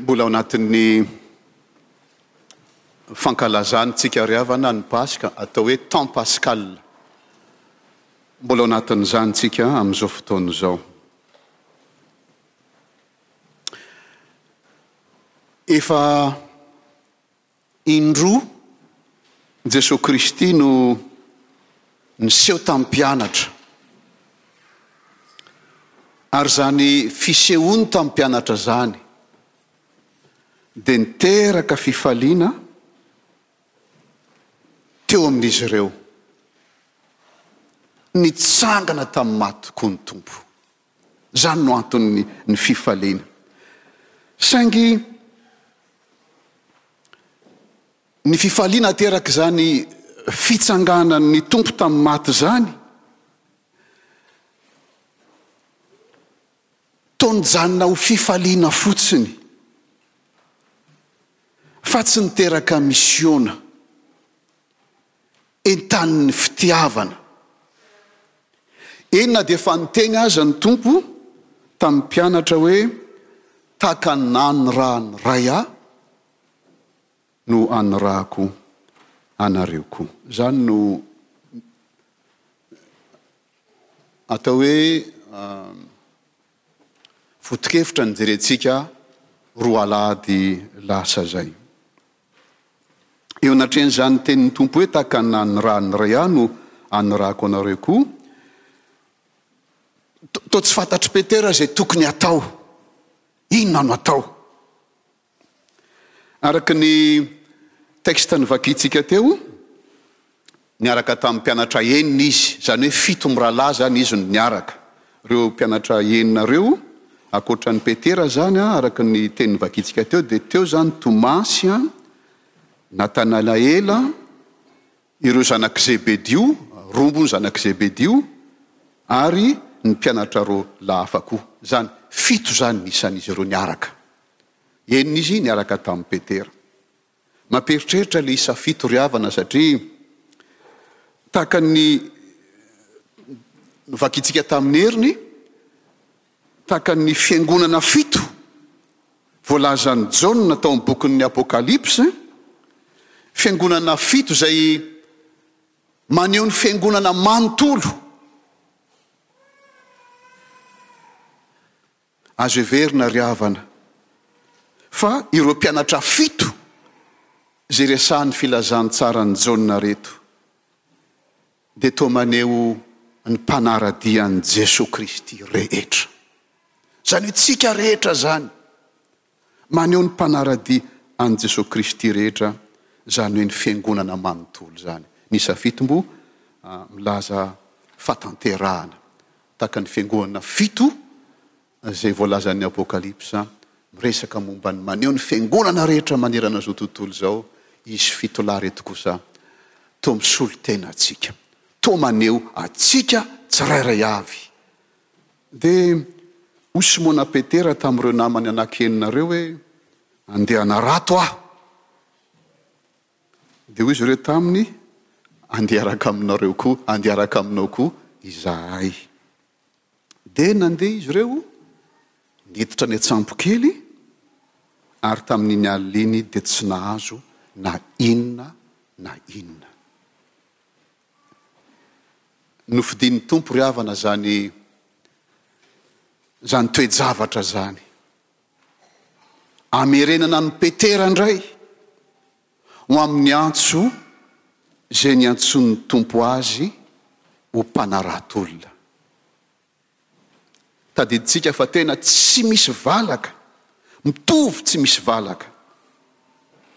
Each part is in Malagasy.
Mbola ao anatin'ny fankalazantsika ry havana ny Paska, atao hoe temps pascal. Mbola ao anatin'izany tsika amin'izao fotoana izao. Efa Indroa Jesoa Kristy no niseho tamin'ny mpianatra, ary izany fisehoany tamin'ny mpianatra izany dia niteraka fifaliana teo amin'izy ireo. Nitsangana tamin'ny maty koa ny Tompo. Izany no anton'ny ny fifaliana. Saingy ny fifaliana aterak'izany fitsanganan'ny Tompo tamin'ny maty izany, toa nijanona ho fifaliana fotsiny, fa tsy niteraka misiona. entanin'ny fitiavana. Eny na dia efa niteny aza ny Tompo tamin'ny mpianatra hoe, Tahaka ny nanirahan'ny Ray Ahy no anirahako anareo koa. Izany no atao hoe. foto-kevitra nijerentsika roa alahady lasa izay. Eo anatrehan'izany tenin'ny Tompo hoe tahaka ny nanirahan'ny Ray ahy no anirahako anareo koa, toa tsy fantatr'i Petera izay tokony hatao. Inona no atao? Araka ny texte novakiantsika teo, niaraka tamin'ny mpianatra enina izy, izany hoe fito mirahalahy izany izy no niaraka. Ireo mpianatra enina ireo, ankoatran'i Petera izany, araka ny teny novakiantsika teo, dia teo izany Tomasy, Natanalaela, ireo zanak'i Zebedio, roa moa ny zanak'i Zebedio, ary ny mpianatra roa lahy hafa koa. Izany, fito izany ny isan'izy ireo niaraka. Eny, izy niaraka tamin'i Petera. Mampieritreritra ilay isa fito ry havana satria tahaka ny novakintsika tamin'ny heriny, tahaka ny fiangonana fito voalazan'i Jaona tao amin'ny bokin'ny Apokalypsy, fiangonana fito izay maneho ny fiangonana manontolo. Azo heverina ry havana fa ireo mpianatra fito izay resahin'ny filazantsaran'i Jaona reto dia toa maneho ny mpanara-dia an'i Jesoa Kristy rehetra. Izany hoe tsika rehetra izany. maneho ny mpanara-dia an'i Jesoa Kristy rehetra, izany hoe ny Fiangonana manontolo izany. Ny isa fito moa milaza fahatanterahana, tahaka ny Fiangonana fito izay voalazan'ny Apokalypsa, miresaka momba ny maneho ny Fiangonana rehetra manerana izao tontolo izao, izy fito lahy ireto kosa toa misolo tena antsika, toa maneho antsika tsirairay avy. Dia hoy Simona Petera tamin'ireo namany anankienina ireo hoe, Andeha hanarato aho. Dia hoy izy ireo taminy, Andeha hiaraka aminareo koa, andeha hiaraka aminao koa izahay. Dia nandeha izy ireo, niditra any an-tsambo kely, ary tamin'iny alina iny dia tsy nahazo na inona na inona. Nofidin'ny Tompo ry havana izany izany toe-javatra izany. Amerenana an'i Petera indray ho amin'ny antso izay niantsoan'ny Tompo azy ho mpanarato olona. Tadidintsika fa tena tsy misy valaka, mitovy tsy misy valaka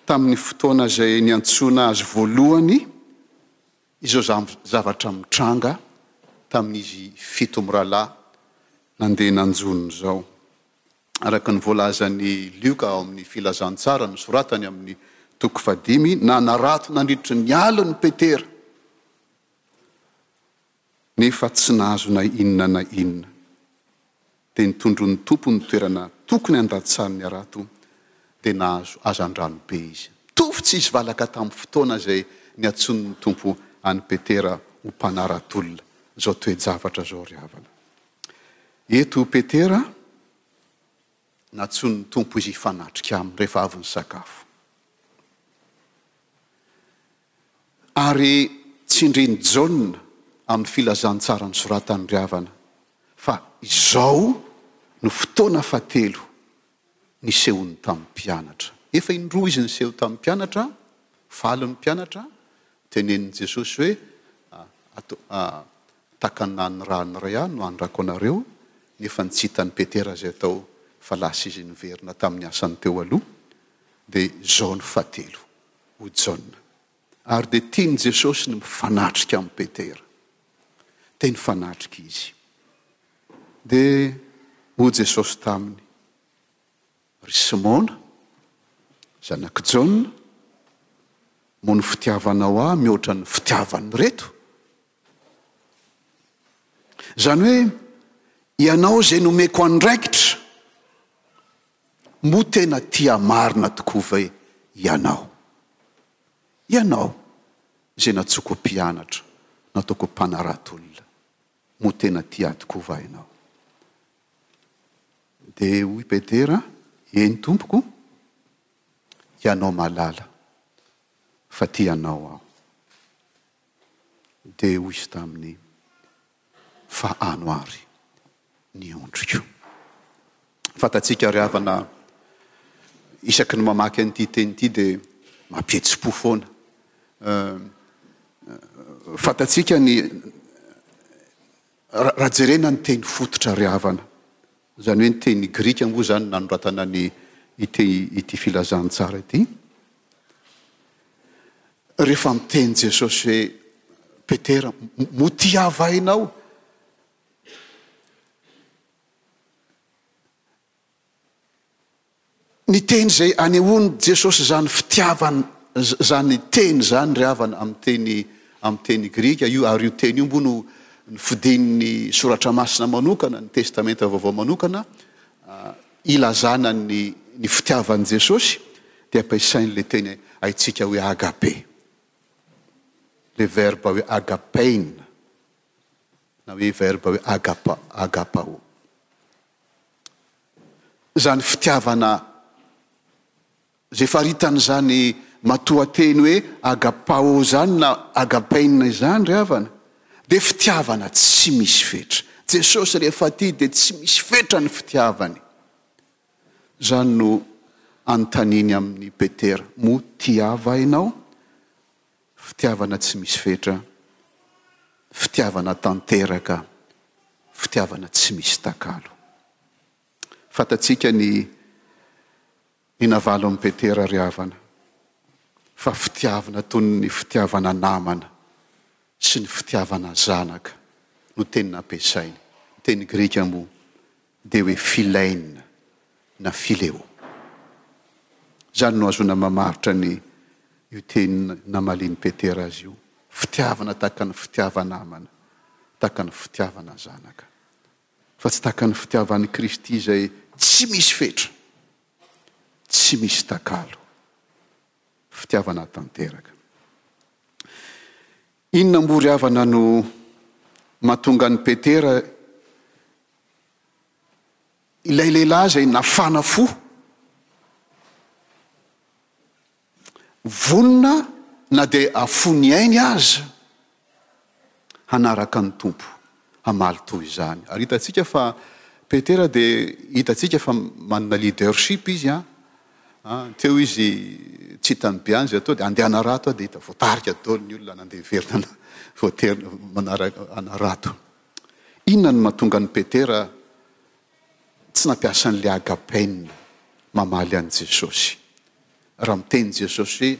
tamin'ny fotoana izay niantsoana azy voalohany izao zavatra mitranga tamin'izy fito mirahalahy nandeha nanjono izao. Araka ny voalazan'i Lioka ao amin'ny Filazantsara nosoratany amin'ny toko fahadimy, nanarato nandritry ny alina i Petera. nefa tsy nahazo na inona na inona. Dia nitondron'ny Tompo ny toerana tokony handatsahany ny harato, dia nahazo hazandrano be izy. Mitovy tsy hisy valaka tamin'ny fotoana izay niantsoan'ny Tompo an'i Petera ho mpanara-tolona izao toe-javatra izao ry havana. Eto Petera, nantsoin'ny Tompo izy hifanatrika Aminy rehefa avy nisakafo. Ary tsindrin'i Jaona amin'ny filazantsara nosoratan'i Riavana fa izao no fotoana fahatelo nisehoany tamin'ny mpianatra. Efa indroa izy niseho tamin'ny mpianatra, faly ny mpianatra, tenenin'i Jesosy hoe, Takana ny rà ny Ray aho no andrako anareo, nefa ny tsy hitan'i Petera izay atao fa lasa izy niverina tamin'ny asany teo aloha, dia izao no fahatelo ho Jaona. Ary dia tian'i Jesosy ny mifanatrika amin'i Petera. Dia nifanatrika izy. Dia hoy Jesosy taminy, Ry Simona, zanak'i Jaona, moa ny fitiavanao Ahy mihoatra ny fitiavan'ireto? Izany hoe ianao izay nomeko andraikitra, moa tena tia marina tokoa ve ianao? Ianao izay nantsoiko ho mpianatra, nataoko mpanara-tolona, moa tena tia ahy tokoa va ianao? Dia hoy Petera, Eny Tompoko, ianao malala fa tia anao aho. dia hoy izy taminy, Fa ano àry ny ondriko. Fantatsika ry havana, isaky ny mamaky an'ity teny ity dia mampihetsi-po foana. Fantatsika ny Raha jerena ny teny fototra ry havana, izany hoe ny teny grika moa izany nanoratana an' ity ity filazantsara ity, rehefa miteny Jesosy hoe Petera motiavainao Ny teny izay anehoan'i Jesosy izany fitiavana, izany teny izany ry havana, amin'ny teny amin'ny teny grika io, ary io teny io moa no nofidin'ny Soratra Masina manokana, ny Testamenta Vaovao manokana, hilazana ny ny fitiavan'i Jesosy, dia ampiasainy ilay teny haintsika hoe agape, ilay verba hoe agapein, na hoe verba hoe agapa agapao. izany fitiavana izay faritan'izany matoanteny hoe agapao izany na agapeina izany ry havana dia fitiavana tsy misy fetra. Jesosy rehefa tia dia tsy misy fetra ny fitiavany. Izany no anontaniany amin'i Petera, moa tia aho va ianao? Fitiavana tsy misy fetra, fitiavana tanteraka, fitiavana tsy misy takalo. Fantatsika ny ny navalin'i Petera ry havana fa fitiavana toy ny fitiavana namana sy ny fitiavana zanaka no teny nampiasainy. Ny teny grika moa dia hoe Filaine na Fileo. Izany no ahazoana mamaritra ny io teny namalian'i Petera azy io, fitiavana tahaka ny fitiava-namana, tahaka ny fitiavana zanaka, fa tsy tahaka ny fitiavan'i Kristy izay tsy misy fetra, tsy misy takalo, fitiavana tanteraka. Inona moa ry havana no mahatonga an'i Petera, ilay lehilahy izay nafana fo, vonona na dia hafoy ny ainy aza hanaraka ny Tompo? hamaly toy izany. Ary hitantsika fa Petera dia hitantsika fa manana leadership izy an. An, teo izy tsy hitan'ny biany izay atao dia andeha hanarato an, dia hita voatarika daholo ny olona nandeha hiverina na voaterina manaraka hanarato. Inona no mahatonga an'i Petera tsy nampiasa an'ilay agapein mamaly an'i Jesosy? Raha miteny Jesosy hoe,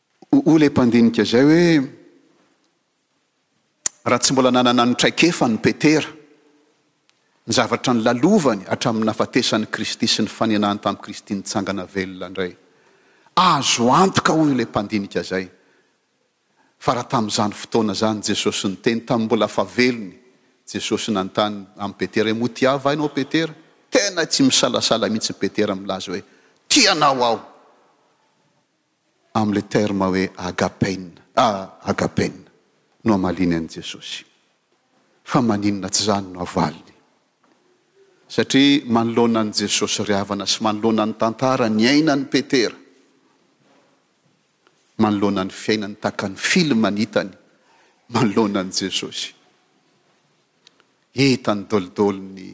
Hoy ilay mpandinika izay hoe, Raha tsy mbola nanana ny traikefany i Petera, ny zavatra nolalovany hatramin'ny nahafatesan'i Kristy sy ny fanenany tamin'i Kristy nitsangana velona indray. Azo antoka, hoy ilay mpandinika izay, fa raha tamin'izany fotoana izany Jesosy niteny tamin'ny mbola fa velony, Jesosy nanontany an'i Petera hoe, Motiava ahy ianao Petera? Tena tsy misalasala mihitsy i Petera milaza hoe, Tia anao aho! amin'ilay terme hoe agapein, a agapein, no hamaliany an'i Jesosy. Fa maninona tsy izany no havaliny? Satria manoloana an'i Jesosy ry havana sy manoloana ny tantara niainan'i Petera, manoloana ny fiainany tahaka ny film ny hitany manoloana an'i Jesosy, hita ny dolidolin'ny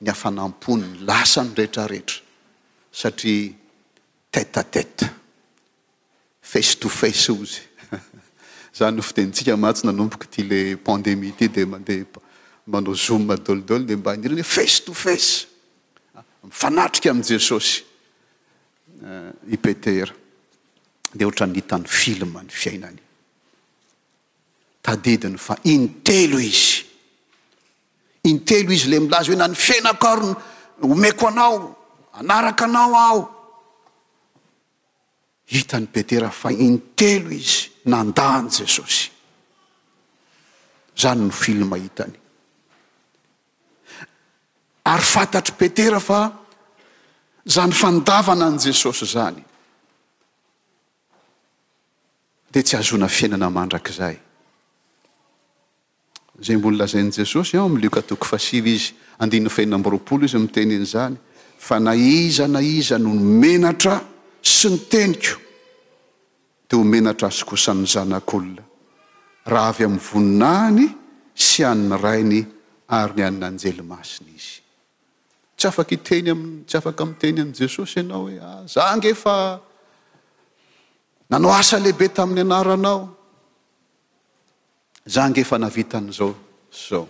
ny hafanam-pony, lasa ny rehetrarehetra satria, Tête à tête. Face to face ozy. Zany no fitenintsika mantsy nanomboka ity le pandemie ity dia mandeha manao zoom daholo daholo dia mba indrindra hoe face to face. Mifanatrika amin'i Jesosy i Petera. Dia ohatran'ny hitan'ny film ny fiainany. Tadidiny fa intelo izy. Intelo izy ilay milaza hoe na ny fiainako ary omeko anao, hanaraka anao aho. Hitan'i Petera fa intelo izy nandà an'i Jesosy. Izany no film hitany. Ary fantatr'i Petera fa izany fandavana an'i Jesosy izany dia tsy hahazoana fiainana mandrakizay. Izay mbola lazain'i Jesosy ao amin'ny Lioka toko fahasivy izy, andininy fahenina amby roapolo izy miteny an'izany, fa na iza na iza no menatra sy ny teniko dia ho menatra azy kosa ny Zanak'olona, raha avy amin'ny voninahiny sy an'ny Rainy ary ny an'ny anjely masina izy. Tsy afaka hiteny amin'ny, tsy afaka miteny an'i Jesosy ianao hoe, ah, za ange efa nanao asa lehibe tamin'ny anaranao. Za ange efa navita an'izao sy izao.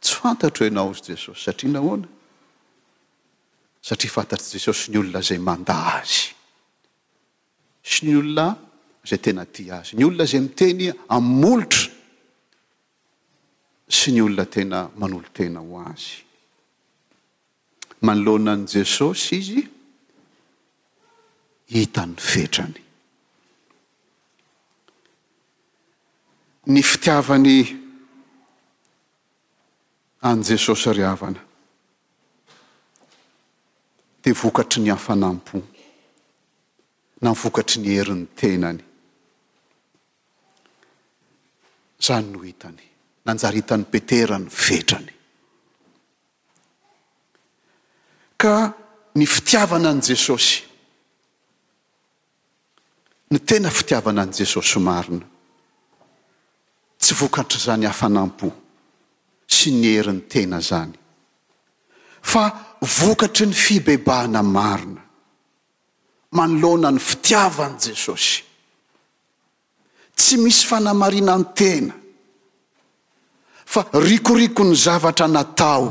Tsy fantatro ianao, hozy Jesosy. Satria nahoana? Satria fantatr'i Jesosy ny olona izay mandà azy. Sy ny olona izay tena tia azy. Ny olona izay miteny amin'ny molotra. sy ny olona tena manolo-tena ho Azy. Manoloana an'i Jesosy izy, hita ny fetrany. Ny fitiavany an'i Jesosy ry havana dia vokatry ny hafanam-po na vokatry ny herin'ny tenany. Izany no hitany. Nanjary hitan'i Petera ny fetrany. Ka ny fitiavana an'i Jesosy, ny tena fitiavana an'i Jesosy marina, tsy vokatr'izany hafanam-po sy ny herin'ny tena izany, fa vokatry ny fibebahana marina. manoloana ny fitiavan'i Jesosy. Tsy misy fanamarinan-tena fa rikorikon'ny zavatra natao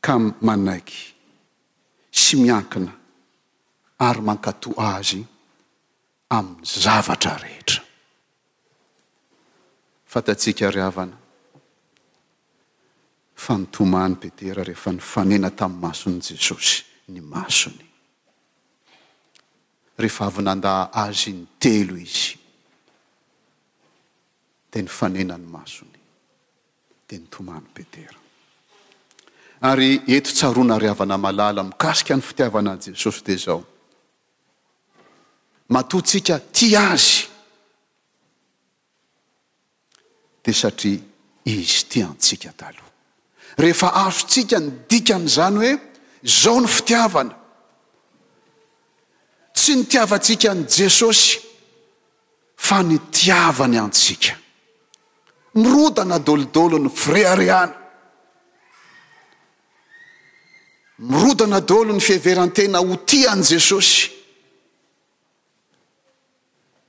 ka manaiky sy miankina ary mankatò Azy amin'ny zavatra rehetra. Fantatsika ry havana fa nitomany Petera rehefa nifanena tamin'ny mason'i Jesosy ny masony. Rehefa avy nandà Azy intelo izy, dia nifanena ny masony, dia nitomany Petera. Ary eto tsaroana ry havana malala mikasika ny fitiavana an'i Jesosy dia izao, Matoa tsika tia Azy, dia satria Izy tia antsika taloha. Rehefa azontsika ny dikan'izany hoe izao ny fitiavana, tsy ny tiavantsika an'i Jesosy, fa ny tiavany antsika. Mirodana dolidolo ny fireharehana. Mirodana daholo ny fiheveran-tena ho tia an'i Jesosy.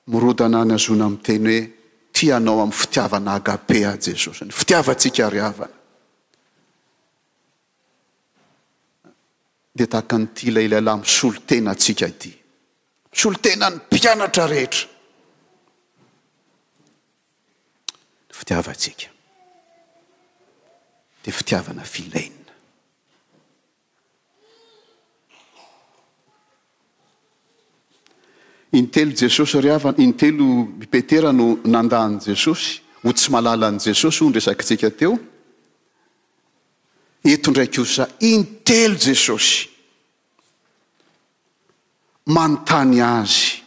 Mirodana ny hazoana miteny hoe tia anao amin'ny fitiavana agape ahy Jesosy, ny fitiavantsika ry havana. Dia tahaka ny tia ilay lehilahy misolo tena antsika ity. Misolo tena ny mpianatra rehetra. Ny fitiavantsika dia fitiavana filainona. Intelo Jesosy ry havana, intelo i Petera no nandà an'i Jesosy ho tsy malala an'i Jesosy hoy ny resakintsika teo. Eto indray kosa intelo Jesosy manontany azy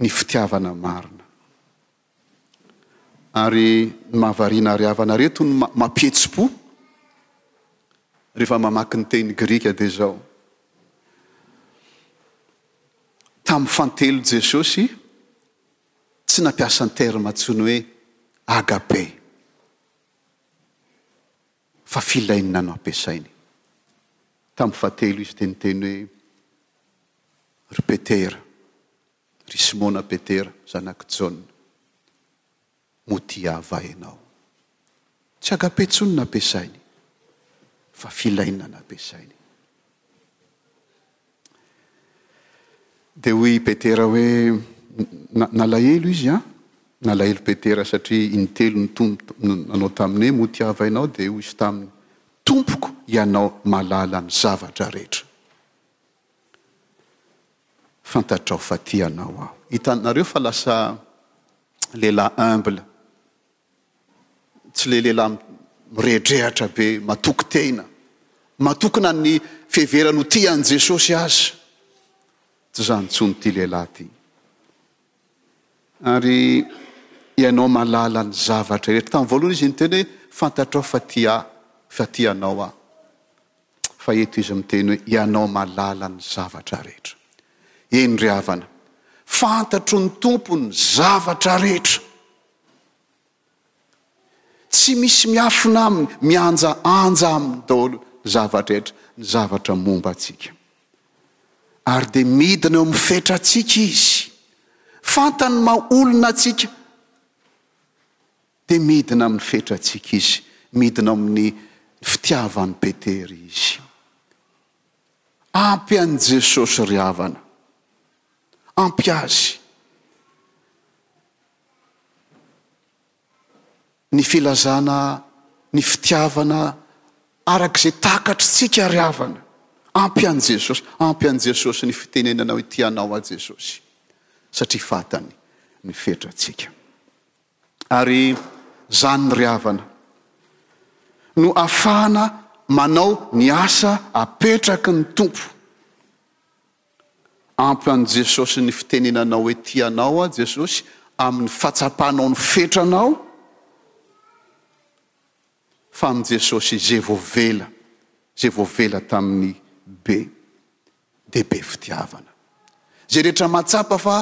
ny fitiavana marina. Ary ny mahavariana ary havana reto no mampihetsi-po rehefa mamaky ny teny grika dia izao. Tamin'ny fantelo Jesosy, tsy nampiasa ny terme intsony hoe agape. Fa filainina no ampiasainy. Tamin'ny fahatelo izy dia niteny hoe, Ry Petera, ry Simona Petera, zanak'i Jaona, motia va ianao? Tsy agape intsony no ampiasainy, fa filainina no ampiasainy. Dia hoy i Petera hoe, Nalahelo izy an! Nalahelo Petera satria intelo ny Tompo nanao taminy hoe, Moa tia havainao? Dia hoy izy taminy, Tompoko, Ianao mahalala ny zavatra rehetra. Fantatrao fa tia Anao aho. Hitanareo fa lasa lehilahy humble. Tsy ilay lehilahy miredrehatra be matoky tena, matoky na ny fiheverany ho tia an'i Jesosy aza. Tsy izany intsony ity lehilahy ity. Ary Ianao mahalala ny zavatra rehetra. Tamin'ny voalohany izy niteny hoe, Fantatrao fa tia ahy, fa tia anao aho. Fa eto izy miteny hoe, Ianao mahalala ny zavatra rehetra. Eny ry havana, fantatro ny Tompo ny zavatra rehetra. Tsy misy miafina aminy, mihanjaanja aminy daholo ny zava-drehetra, ny zavatra momba antsika. Ary dia midina eo amin'ny fetrantsika Izy. Fantany ny maha olona antsika, dia midina amin'ny fetrantsika Izy, midina ao amin'ny fitiavan'i Petera Izy. Ampy an'i Jesosy ry havana. Ampy Azy. ny filazana ny fitiavana araka izay takatr'tsika ry havana. Ampy an'i Jesosy, ampy an'i Jesosy ny fitenenana hoe tia anao aho Jesosy satria fatany ny fetratsika. Ary zany ry havana no afahana manao ny asa apetraky ny Tompo. Ampy an'i Jesosy ny fitenenanao hoe tia anao aho Jesosy amin'ny fahatsapanao ny fetranao fa amin'i Jesosy izay voavela, izay voavela tamin'ny be dia be fitiavana. Izay rehetra mahatsapa fa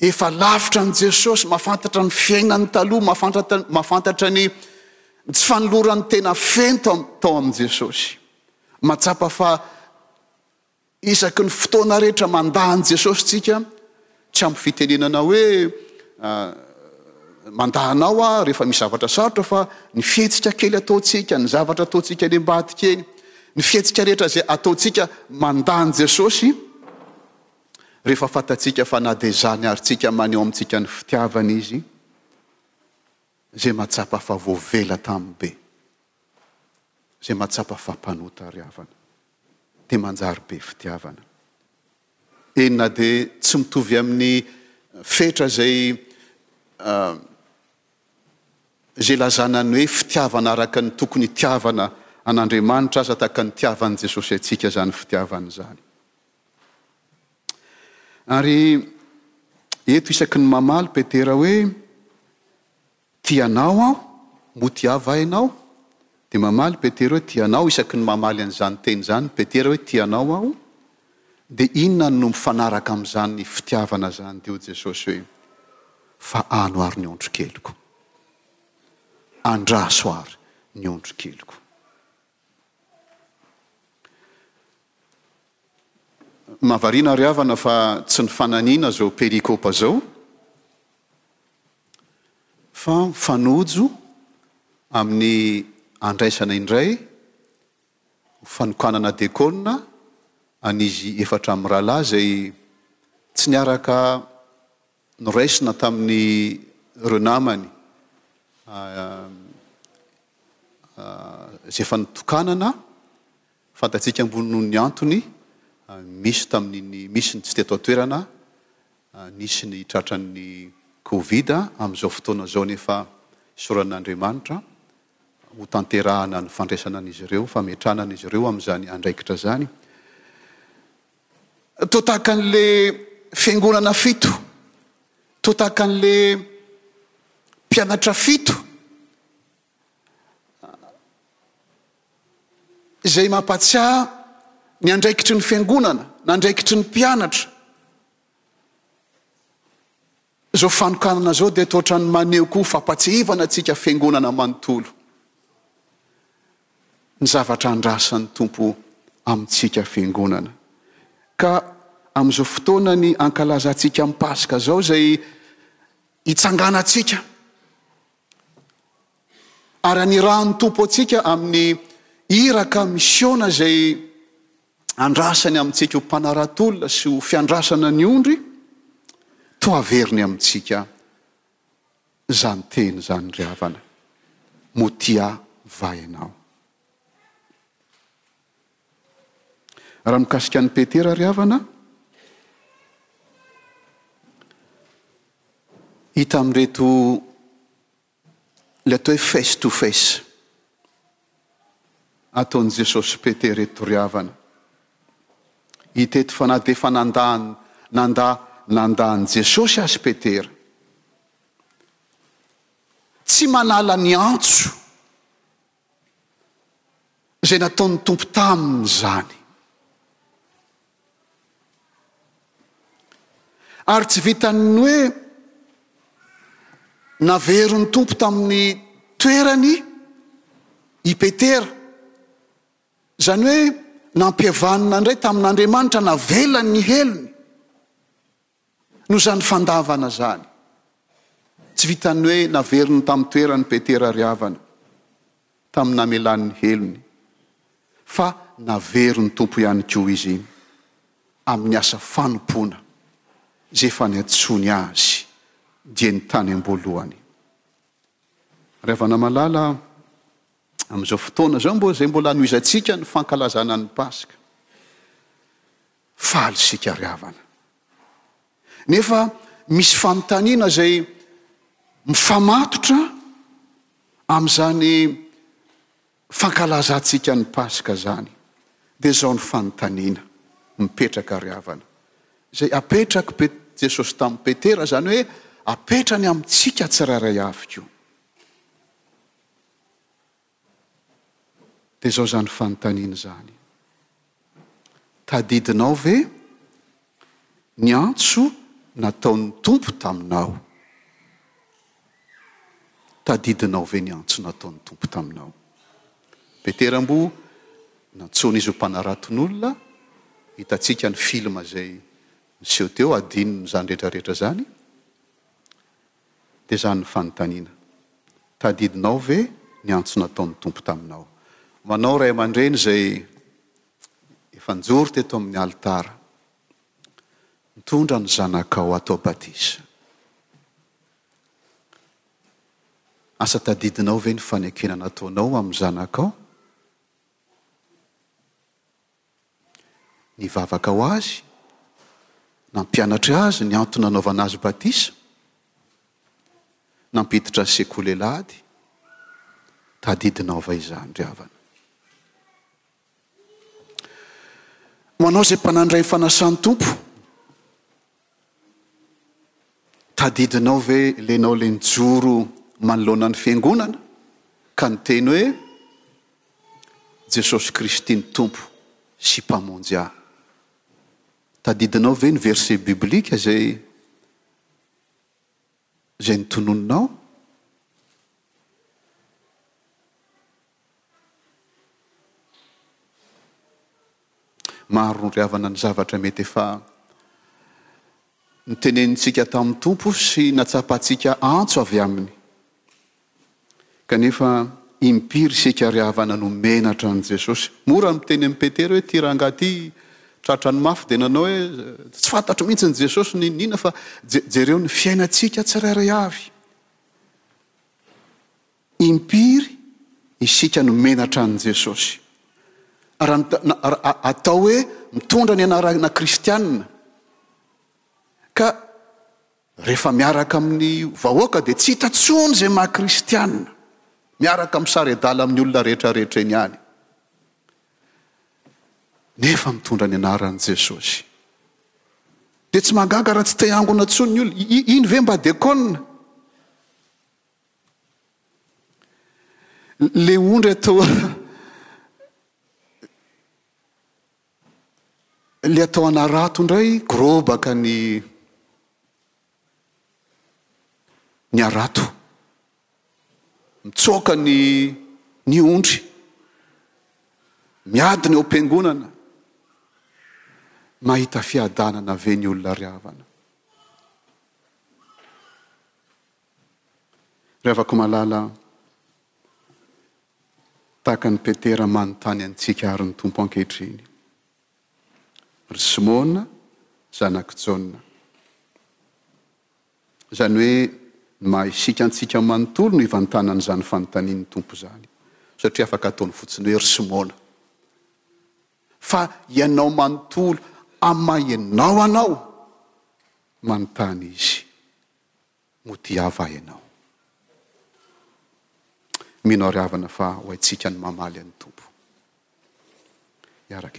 Efa lavitra an'i Jesosy, mahafantatra ny fiainany taloha, mahafantatra, mahafantatra ny tsy fanolorany tena fento tao amin'i Jesosy. Mahatsapa fa isaky ny fotoana rehetra mandà an'i Jesosy tsika, tsy ampy fitenenana hoe mandà anao aho rehefa misy zavatra sarotra fa ny fihetsika kely ataontsika, ny zavatra ataontsika any ambadika eny, ny fihetsika rehetra izay ataontsika mandà an'i Jesosy. Rehefa fantatsika fa na dia izany ary tsika maneho amintsika ny fitiavany izy, izay mahatsapa fa voavela tamin'ny be, izay mahatsapa fa mpanota ry havana, dia manjary be fitiavana. Eny na dia tsy mitovy amin'ny fetra izay izay lazana ny hoe fitiavana araka ny tokony hitiavana an'Andriamanitra aza, tahaka ny nitiavan'i Jesosy antsika izany fitiavana izany. Ary eto isaky ny mamaly Petera hoe, Tia anao aho, moa tia va ianao? Dia mamaly Petera hoe, Tia anao, isaky ny mamaly an'izany teny izany Petera hoe, Tia anao aho, dia inona no mifanaraka amin'izany fitiavana izany dia hoy Jesosy hoe, Fa ano ary ny ondrikeliko. Andraso ary ny ondrikeliko. Mahavariana ry havana fa tsy ny fananina izao perikopa izao fa mifanojo amin'ny andraisana indray fanokanana dekona an'izy efatra mirahalahy izay tsy niaraka noraisina tamin'ireo namany izay efa nitokanana, fantatsika ambony noho ny antony misy tamin'iny, misy ny tsy teto an-toerana, nisy ny tratran'ny covid, amin'izao fotoana izao anefa isaoran'Andriamanitra ho tanterahana ny fandraisana an'izy ireo, fametrahana an'izy ireo amin'izany andraikitra izany. Toa tahaka an'le fiangonana fito, toa tahaka an'le mpianatra fito, izay mampatsiahy ny andraikitry ny fiangonana, na andraikitry ny mpianatra. Izao fanokanana izao dia toa ohatran'ny maneho koa fampahatsiahivana antsika fiangonana manontolo ny zavatra andrasan'ny Tompo amintsika fiangonana. Ka amin'izao fotoanany ankalazantsika ny Paska izao izay hitsanganantsika Ary anirahan'ny Tompo antsika amin'ny iraka misiona izay andrasany amintsika ho mpanarato-olona sy ho fiandrasana ny ondry, toa averiny amintsika izany teny izany ry havana, Motia vaenao. Raha mikasika an'i Petera ry havana, hita amin'ireto ilay atao hoe face to face ataon'i Jesosy sy Petera ireto ry havana. Hita eto fa na dia efa nandà nandà nandà an'i Jesosy azy Petera, tsy manala ny antso izay nataon'ny Tompo taminy izany. Ary tsy vitan'ny hoe naverin'ny Tompo tamin'ny toerany i Petera, izany hoe nampihavanina indray tamin'Andriamanitra, navelany ny helony. Noho izany fandavana izany, tsy vitan'ny hoe naveriny tamin'ny toerany Petera ry havana, tamin'ny namelany ny helony, fa naverin'ny Tompo ihany koa izy iny, amin'ny asa fanompoana izay efa niantsoany azy dieny tany am-boalohany. Ry havana malala, amin'izao fotoana izao, izay mbola anohizantsika ny fankalazana ny Paska, Faly isika ry havana. Nefa misy fanontaniana izay mifamatotra amin'izany fankalazantsika ny Paska izany. Dia izao ny fanontaniana mipetraka ry havana, izay apetrak'i Pet-, Jesosy tamin'i Petera izany hoe apetrany amintsika tsirairay avy koa. Dia izao izany fanontaniana izany, Tadidinao ve ny antso nataon'ny Tompo taminao? Tadidinao ve ny antso nataon'ny Tompo taminao? Petera moa nantsoin'izy ho mpanaraton'olona, hitantsika ny film izay niseho teo, adinony izany rehetra rehetra izany. Dia izany ny fanontaniana. Tadidinao ve ny antso nataon'ny Tompo taminao? Manao ray aman-dreny izay efa nijoro teto amin'ny alitara, mitondra ny zanakao hatao batisa. Asa tadidinao ve ny fanekena nataonao amin'ny zanakao? Nivavaka ho azy, nampianatra azy ny antony nanaovana azy batisa, nampiditra ny sekoly alahady, tadidinao va izany ry havana? Ho anao izay mpanandray ny fanasan'ny Tompo, Tadidinao ve lenao le nijoro manoloana ny fiangonana ka niteny hoe, Jesosy Kristy ny Tompo sy Mpamonjy ahy? Tadidinao ve ny verset biblique izay. izay notononinao? Maro noriavana ny zavatra mety efa notenenintsika tamin'ny Tompo sy natsapantsika antso avy Aminy. Kanefa impiry isika ary havana no menatra an'i Jesosy. Mora ny miteny amin'i Petera hoe, ity rangahy ity tratrany mafy dia nanao hoe, tsy fantatro mihitsy ny Jesosy niniana fa jereo ny fiainantsika tsirairay avy. Impiry isika no menatra an'i Jesosy. Raha atao hoe mitondra ny anarana kristianina ka. Rehefa miaraka amin'ny vahoaka dia tsy hita intsony izay maha kristiana, miaraka misara-dala amin'ny olona rehetrarehetra eny ihany nefa mitondra ny anaran'i Jesosy. Dia tsy mahagaga raha tsy te hangona intsony ny olona. I- Iny ve mba dekona? Le ondry atao Ilay atao Anarato indray gorobaka ny ny harato. Mitsoaka ny ny ondry. Miady ny ao am-piangonana. Mahita fiadanana ve ny olona ry havana? Ry havako malala, Tahaka an'i Petera manontany antsika àry ny Tompo ankehitriny, Ry Simona zanak'i Jaona, izany hoe ny maha isika antsika manontolo no ivantanan'izany fanontanian'ny Tompo izany, satria afaka ataony fotsiny hoe ry Simona. Fa ianao manontolo, amin'ny maha ianao anao? manontany izy. modia ava ianao. Mino ary havana fa ho haintsika ny mamaly an'ny Tompo. Hiaraka